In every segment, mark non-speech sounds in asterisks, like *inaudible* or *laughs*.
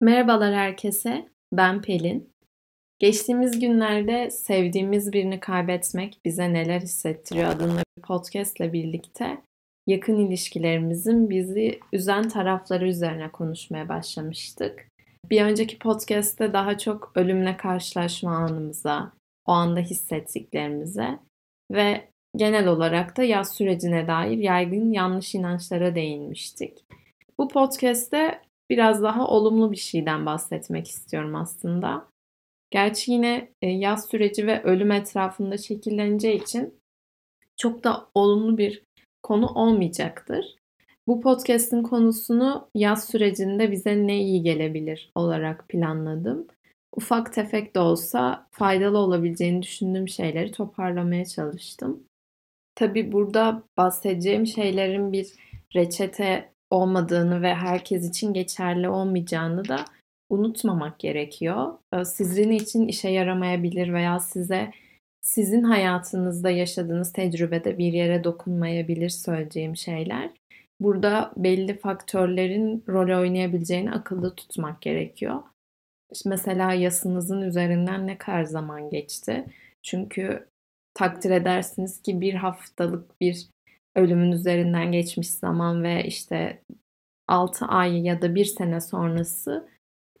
Merhabalar herkese, ben Pelin. Geçtiğimiz günlerde sevdiğimiz birini kaybetmek bize neler hissettiriyor adında bir podcast ile birlikte yakın ilişkilerimizin bizi üzen tarafları üzerine konuşmaya başlamıştık. Bir önceki podcast'te daha çok ölümle karşılaşma anımıza, o anda hissettiklerimize ve genel olarak da yaz sürecine dair yaygın yanlış inançlara değinmiştik. Bu podcast'te biraz daha olumlu bir şeyden bahsetmek istiyorum aslında. Gerçi yine e, yaz süreci ve ölüm etrafında şekilleneceği için çok da olumlu bir konu olmayacaktır. Bu podcast'in konusunu yaz sürecinde bize ne iyi gelebilir olarak planladım. Ufak tefek de olsa faydalı olabileceğini düşündüğüm şeyleri toparlamaya çalıştım. Tabi burada bahsedeceğim şeylerin bir reçete olmadığını ve herkes için geçerli olmayacağını da unutmamak gerekiyor. Ee, sizin için işe yaramayabilir veya size sizin hayatınızda yaşadığınız tecrübede bir yere dokunmayabilir söyleyeceğim şeyler. Burada belli faktörlerin rol oynayabileceğini akılda tutmak gerekiyor. Mesela yasınızın üzerinden ne kadar zaman geçti? Çünkü takdir edersiniz ki bir haftalık bir ölümün üzerinden geçmiş zaman ve işte 6 ay ya da 1 sene sonrası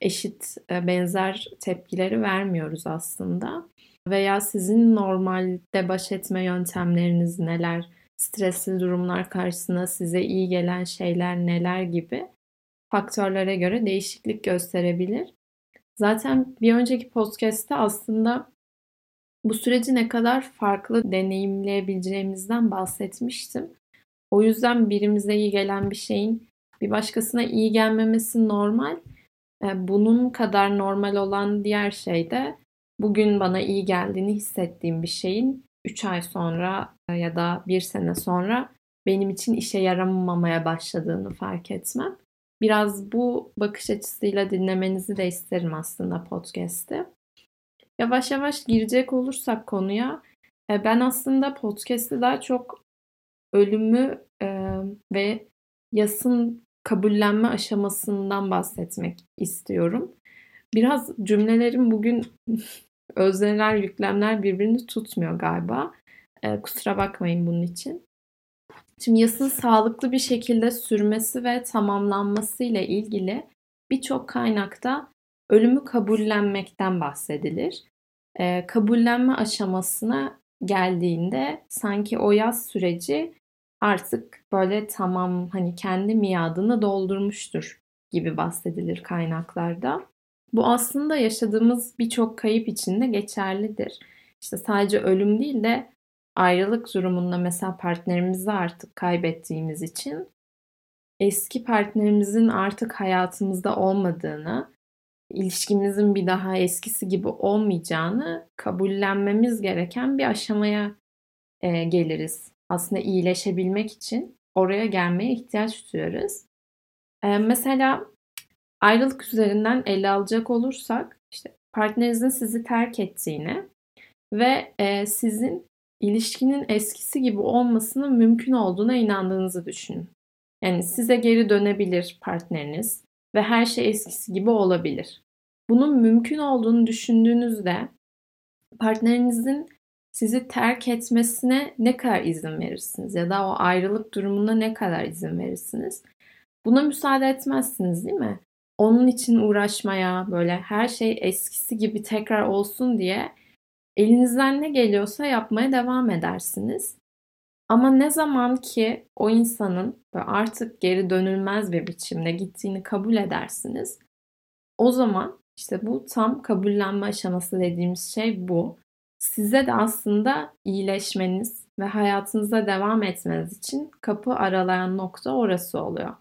eşit e, benzer tepkileri vermiyoruz aslında. Veya sizin normalde baş etme yöntemleriniz neler, stresli durumlar karşısında size iyi gelen şeyler neler gibi faktörlere göre değişiklik gösterebilir. Zaten bir önceki podcast'te aslında bu süreci ne kadar farklı deneyimleyebileceğimizden bahsetmiştim. O yüzden birimize iyi gelen bir şeyin bir başkasına iyi gelmemesi normal. E, bunun kadar normal olan diğer şey de bugün bana iyi geldiğini hissettiğim bir şeyin 3 ay sonra ya da 1 sene sonra benim için işe yaramamaya başladığını fark etmem. Biraz bu bakış açısıyla dinlemenizi de isterim aslında podcast'te. Yavaş yavaş girecek olursak konuya e, ben aslında podcast'te daha çok ölümü e, ve yasın kabullenme aşamasından bahsetmek istiyorum. Biraz cümlelerim bugün *laughs* özneler, yüklemler birbirini tutmuyor galiba. E, kusura bakmayın bunun için. Şimdi yasın sağlıklı bir şekilde sürmesi ve tamamlanması ile ilgili birçok kaynakta ölümü kabullenmekten bahsedilir. E, kabullenme aşamasına geldiğinde sanki o yaz süreci artık böyle tamam hani kendi miadını doldurmuştur gibi bahsedilir kaynaklarda. Bu aslında yaşadığımız birçok kayıp için de geçerlidir. İşte sadece ölüm değil de ayrılık durumunda mesela partnerimizi artık kaybettiğimiz için eski partnerimizin artık hayatımızda olmadığını, ilişkimizin bir daha eskisi gibi olmayacağını kabullenmemiz gereken bir aşamaya e, geliriz. Aslında iyileşebilmek için oraya gelmeye ihtiyaç duyarız. E, mesela ayrılık üzerinden ele alacak olursak işte partnerinizin sizi terk ettiğini ve e, sizin ilişkinin eskisi gibi olmasının mümkün olduğuna inandığınızı düşünün. Yani size geri dönebilir partneriniz ve her şey eskisi gibi olabilir. Bunun mümkün olduğunu düşündüğünüzde partnerinizin sizi terk etmesine ne kadar izin verirsiniz ya da o ayrılık durumuna ne kadar izin verirsiniz? Buna müsaade etmezsiniz değil mi? Onun için uğraşmaya, böyle her şey eskisi gibi tekrar olsun diye elinizden ne geliyorsa yapmaya devam edersiniz. Ama ne zaman ki o insanın artık geri dönülmez bir biçimde gittiğini kabul edersiniz. O zaman işte bu tam kabullenme aşaması dediğimiz şey bu. Size de aslında iyileşmeniz ve hayatınıza devam etmeniz için kapı aralayan nokta orası oluyor.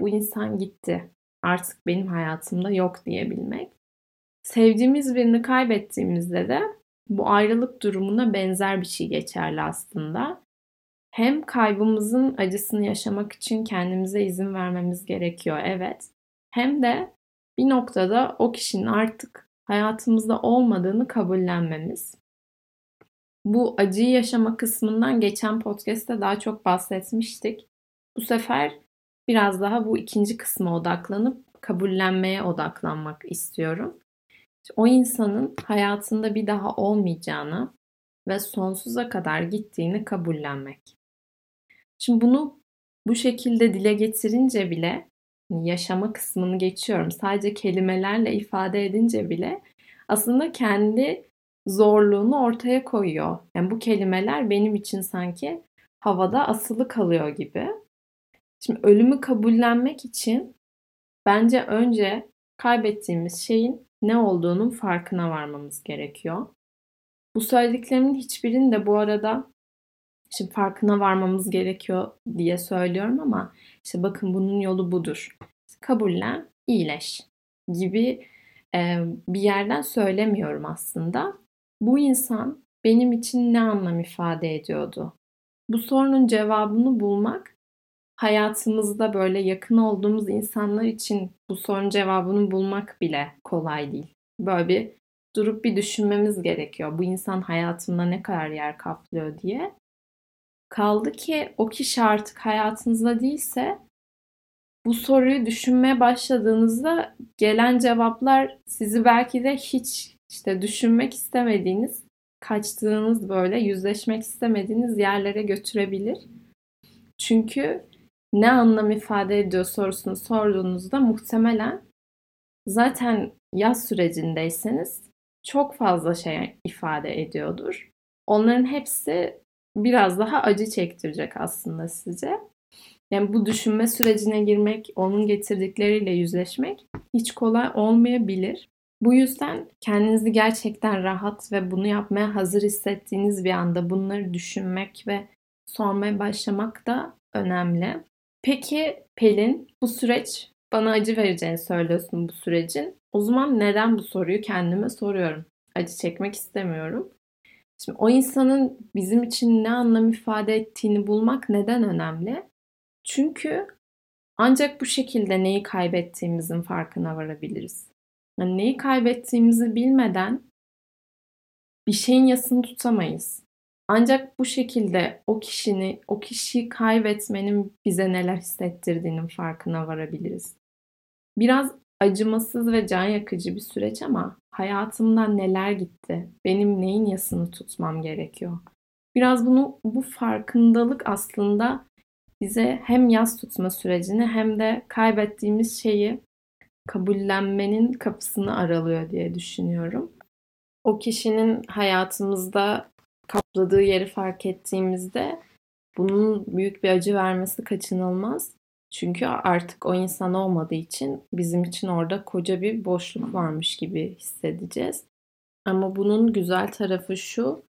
Bu insan gitti. Artık benim hayatımda yok diyebilmek. Sevdiğimiz birini kaybettiğimizde de bu ayrılık durumuna benzer bir şey geçerli aslında. Hem kaybımızın acısını yaşamak için kendimize izin vermemiz gerekiyor evet. Hem de bir noktada o kişinin artık hayatımızda olmadığını kabullenmemiz. Bu acıyı yaşama kısmından geçen podcast'te daha çok bahsetmiştik. Bu sefer biraz daha bu ikinci kısma odaklanıp kabullenmeye odaklanmak istiyorum. O insanın hayatında bir daha olmayacağını ve sonsuza kadar gittiğini kabullenmek. Şimdi bunu bu şekilde dile getirince bile yaşama kısmını geçiyorum. Sadece kelimelerle ifade edince bile aslında kendi zorluğunu ortaya koyuyor. Yani bu kelimeler benim için sanki havada asılı kalıyor gibi. Şimdi ölümü kabullenmek için bence önce kaybettiğimiz şeyin ne olduğunun farkına varmamız gerekiyor. Bu söylediklerimin hiçbirini de bu arada şimdi farkına varmamız gerekiyor diye söylüyorum ama işte bakın bunun yolu budur. Kabullen, iyileş gibi e, bir yerden söylemiyorum aslında. Bu insan benim için ne anlam ifade ediyordu? Bu sorunun cevabını bulmak hayatımızda böyle yakın olduğumuz insanlar için bu sorunun cevabını bulmak bile kolay değil. Böyle bir durup bir düşünmemiz gerekiyor. Bu insan hayatımda ne kadar yer kaplıyor diye. Kaldı ki o kişi artık hayatınızda değilse bu soruyu düşünmeye başladığınızda gelen cevaplar sizi belki de hiç işte düşünmek istemediğiniz, kaçtığınız böyle yüzleşmek istemediğiniz yerlere götürebilir. Çünkü ne anlam ifade ediyor sorusunu sorduğunuzda muhtemelen zaten yaz sürecindeyseniz çok fazla şey ifade ediyordur. Onların hepsi biraz daha acı çektirecek aslında size. Yani bu düşünme sürecine girmek, onun getirdikleriyle yüzleşmek hiç kolay olmayabilir. Bu yüzden kendinizi gerçekten rahat ve bunu yapmaya hazır hissettiğiniz bir anda bunları düşünmek ve sormaya başlamak da önemli. Peki Pelin, bu süreç bana acı vereceğini söylüyorsun bu sürecin. O zaman neden bu soruyu kendime soruyorum? Acı çekmek istemiyorum. Şimdi o insanın bizim için ne anlam ifade ettiğini bulmak neden önemli? Çünkü ancak bu şekilde neyi kaybettiğimizin farkına varabiliriz. Yani neyi kaybettiğimizi bilmeden bir şeyin yasını tutamayız. Ancak bu şekilde o kişini, o kişiyi kaybetmenin bize neler hissettirdiğinin farkına varabiliriz. Biraz acımasız ve can yakıcı bir süreç ama hayatımdan neler gitti? Benim neyin yasını tutmam gerekiyor? Biraz bunu bu farkındalık aslında bize hem yas tutma sürecini hem de kaybettiğimiz şeyi kabullenmenin kapısını aralıyor diye düşünüyorum. O kişinin hayatımızda kapladığı yeri fark ettiğimizde bunun büyük bir acı vermesi kaçınılmaz. Çünkü artık o insan olmadığı için bizim için orada koca bir boşluk varmış gibi hissedeceğiz. Ama bunun güzel tarafı şu,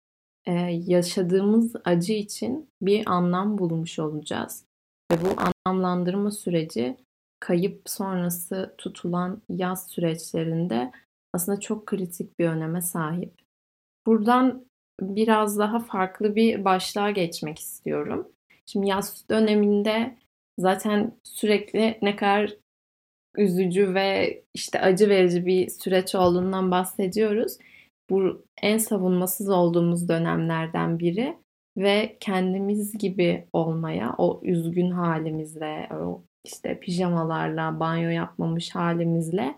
yaşadığımız acı için bir anlam bulmuş olacağız. Ve bu anlamlandırma süreci kayıp sonrası tutulan yaz süreçlerinde aslında çok kritik bir öneme sahip. Buradan biraz daha farklı bir başlığa geçmek istiyorum. Şimdi yaz döneminde zaten sürekli ne kadar üzücü ve işte acı verici bir süreç olduğundan bahsediyoruz. Bu en savunmasız olduğumuz dönemlerden biri ve kendimiz gibi olmaya, o üzgün halimizle, o işte pijamalarla, banyo yapmamış halimizle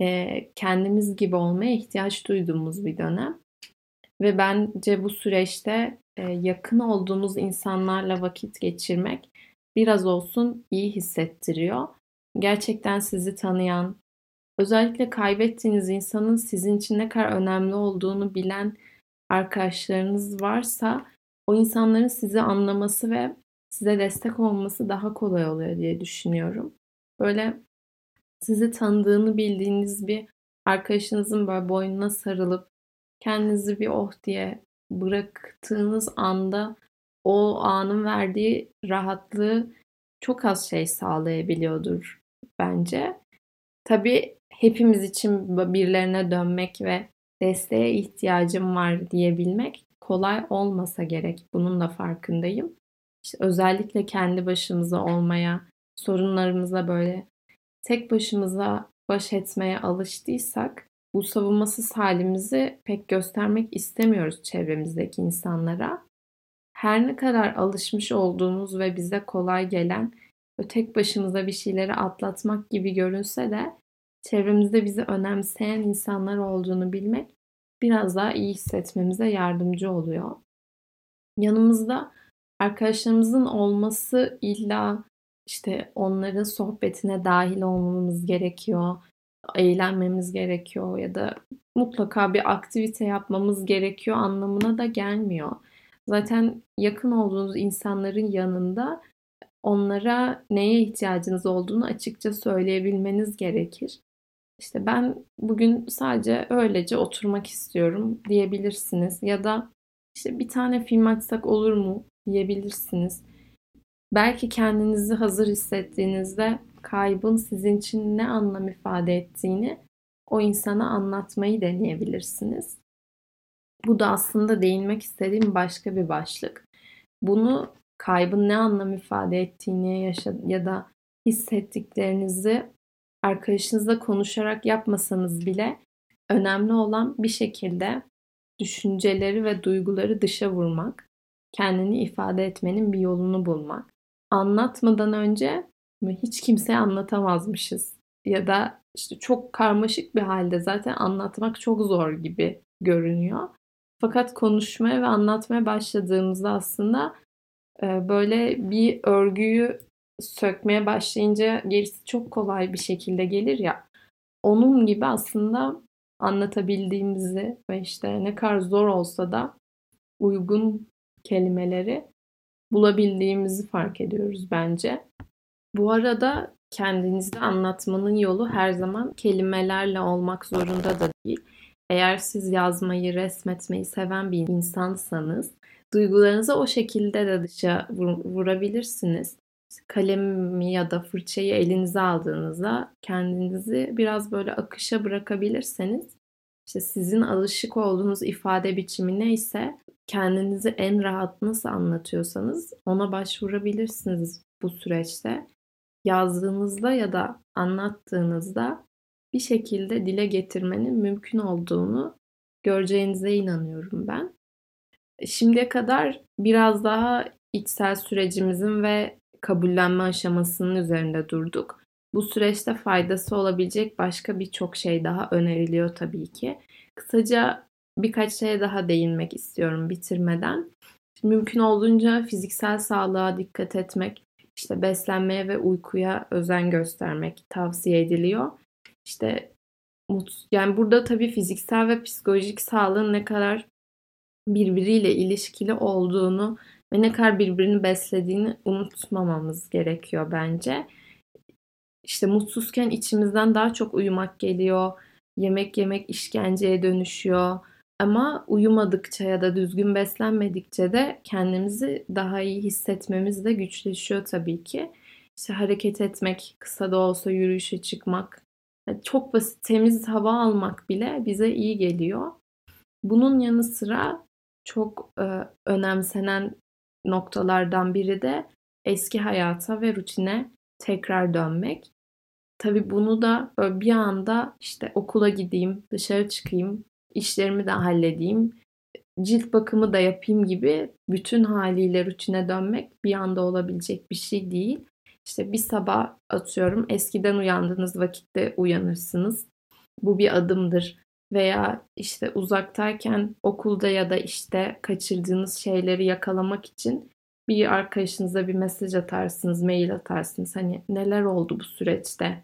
e, kendimiz gibi olmaya ihtiyaç duyduğumuz bir dönem. Ve bence bu süreçte e, yakın olduğumuz insanlarla vakit geçirmek biraz olsun iyi hissettiriyor. Gerçekten sizi tanıyan, özellikle kaybettiğiniz insanın sizin için ne kadar önemli olduğunu bilen arkadaşlarınız varsa o insanların sizi anlaması ve size destek olması daha kolay oluyor diye düşünüyorum. Böyle sizi tanıdığını bildiğiniz bir arkadaşınızın böyle boynuna sarılıp kendinizi bir oh diye bıraktığınız anda o anın verdiği rahatlığı çok az şey sağlayabiliyordur bence. Tabii hepimiz için birilerine dönmek ve desteğe ihtiyacım var diyebilmek kolay olmasa gerek. Bunun da farkındayım. İşte özellikle kendi başımıza olmaya, sorunlarımıza böyle tek başımıza baş etmeye alıştıysak bu savunmasız halimizi pek göstermek istemiyoruz çevremizdeki insanlara. Her ne kadar alışmış olduğumuz ve bize kolay gelen ve tek başımıza bir şeyleri atlatmak gibi görünse de çevremizde bizi önemseyen insanlar olduğunu bilmek biraz daha iyi hissetmemize yardımcı oluyor. Yanımızda arkadaşlarımızın olması illa işte onların sohbetine dahil olmamız gerekiyor, eğlenmemiz gerekiyor ya da mutlaka bir aktivite yapmamız gerekiyor anlamına da gelmiyor. Zaten yakın olduğunuz insanların yanında onlara neye ihtiyacınız olduğunu açıkça söyleyebilmeniz gerekir. İşte ben bugün sadece öylece oturmak istiyorum diyebilirsiniz ya da işte bir tane film açsak olur mu diyebilirsiniz. Belki kendinizi hazır hissettiğinizde kaybın sizin için ne anlam ifade ettiğini o insana anlatmayı deneyebilirsiniz. Bu da aslında değinmek istediğim başka bir başlık. Bunu kaybın ne anlam ifade ettiğini yaşa ya da hissettiklerinizi arkadaşınızla konuşarak yapmasanız bile önemli olan bir şekilde düşünceleri ve duyguları dışa vurmak, kendini ifade etmenin bir yolunu bulmak. Anlatmadan önce hiç kimseye anlatamazmışız ya da işte çok karmaşık bir halde zaten anlatmak çok zor gibi görünüyor. Fakat konuşmaya ve anlatmaya başladığımızda aslında e, böyle bir örgüyü sökmeye başlayınca gerisi çok kolay bir şekilde gelir ya. Onun gibi aslında anlatabildiğimizi ve işte ne kadar zor olsa da uygun kelimeleri bulabildiğimizi fark ediyoruz bence. Bu arada kendinizi anlatmanın yolu her zaman kelimelerle olmak zorunda da değil. Eğer siz yazmayı, resmetmeyi seven bir insansanız duygularınızı o şekilde de dışa vur, vurabilirsiniz. Kalemi ya da fırçayı elinize aldığınızda kendinizi biraz böyle akışa bırakabilirseniz işte sizin alışık olduğunuz ifade biçimi neyse kendinizi en rahat nasıl anlatıyorsanız ona başvurabilirsiniz bu süreçte. Yazdığınızda ya da anlattığınızda bir şekilde dile getirmenin mümkün olduğunu göreceğinize inanıyorum ben. Şimdiye kadar biraz daha içsel sürecimizin ve kabullenme aşamasının üzerinde durduk. Bu süreçte faydası olabilecek başka birçok şey daha öneriliyor tabii ki. Kısaca birkaç şeye daha değinmek istiyorum bitirmeden. Mümkün olduğunca fiziksel sağlığa dikkat etmek, işte beslenmeye ve uykuya özen göstermek tavsiye ediliyor. İşte yani burada tabii fiziksel ve psikolojik sağlığın ne kadar birbiriyle ilişkili olduğunu ve ne kadar birbirini beslediğini unutmamamız gerekiyor bence. İşte mutsuzken içimizden daha çok uyumak geliyor. Yemek yemek işkenceye dönüşüyor. Ama uyumadıkça ya da düzgün beslenmedikçe de kendimizi daha iyi hissetmemiz de güçleşiyor tabii ki. İşte hareket etmek, kısa da olsa yürüyüşe çıkmak, çok basit temiz hava almak bile bize iyi geliyor. Bunun yanı sıra çok e, önemsenen noktalardan biri de eski hayata ve rutine tekrar dönmek. Tabii bunu da böyle bir anda işte okula gideyim, dışarı çıkayım, işlerimi de halledeyim, cilt bakımı da yapayım gibi bütün haliyle rutine dönmek bir anda olabilecek bir şey değil. İşte bir sabah atıyorum eskiden uyandığınız vakitte uyanırsınız. Bu bir adımdır. Veya işte uzaktayken okulda ya da işte kaçırdığınız şeyleri yakalamak için bir arkadaşınıza bir mesaj atarsınız, mail atarsınız. Hani neler oldu bu süreçte?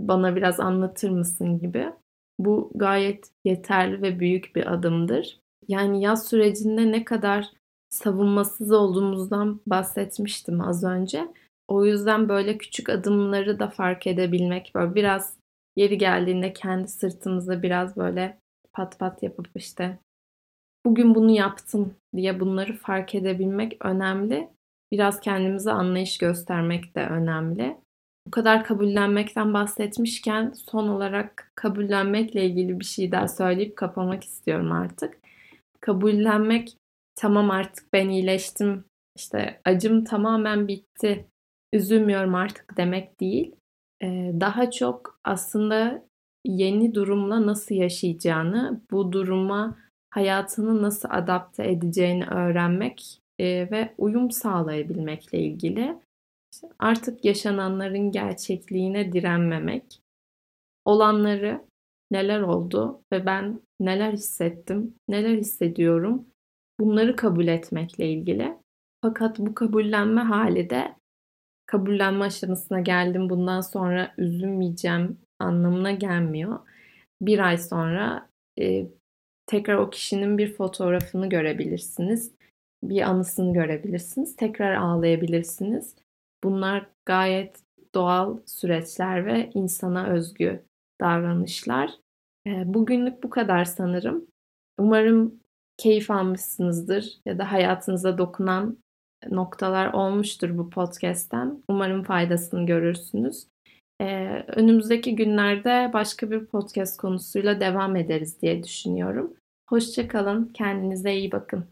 Bana biraz anlatır mısın gibi. Bu gayet yeterli ve büyük bir adımdır. Yani yaz sürecinde ne kadar savunmasız olduğumuzdan bahsetmiştim az önce. O yüzden böyle küçük adımları da fark edebilmek, böyle biraz yeri geldiğinde kendi sırtımıza biraz böyle pat pat yapıp işte bugün bunu yaptım diye bunları fark edebilmek önemli. Biraz kendimize anlayış göstermek de önemli. Bu kadar kabullenmekten bahsetmişken son olarak kabullenmekle ilgili bir şey daha söyleyip kapamak istiyorum artık. Kabullenmek tamam artık ben iyileştim işte acım tamamen bitti üzülmüyorum artık demek değil. Daha çok aslında yeni durumla nasıl yaşayacağını, bu duruma hayatını nasıl adapte edeceğini öğrenmek ve uyum sağlayabilmekle ilgili. Artık yaşananların gerçekliğine direnmemek, olanları, neler oldu ve ben neler hissettim, neler hissediyorum bunları kabul etmekle ilgili. Fakat bu kabullenme hali de kabullenme aşamasına geldim bundan sonra üzülmeyeceğim anlamına gelmiyor. Bir ay sonra e, tekrar o kişinin bir fotoğrafını görebilirsiniz. Bir anısını görebilirsiniz. Tekrar ağlayabilirsiniz. Bunlar gayet doğal süreçler ve insana özgü davranışlar. E, bugünlük bu kadar sanırım. Umarım keyif almışsınızdır ya da hayatınıza dokunan noktalar olmuştur bu podcast'ten. Umarım faydasını görürsünüz. Ee, önümüzdeki günlerde başka bir podcast konusuyla devam ederiz diye düşünüyorum. Hoşçakalın, kendinize iyi bakın.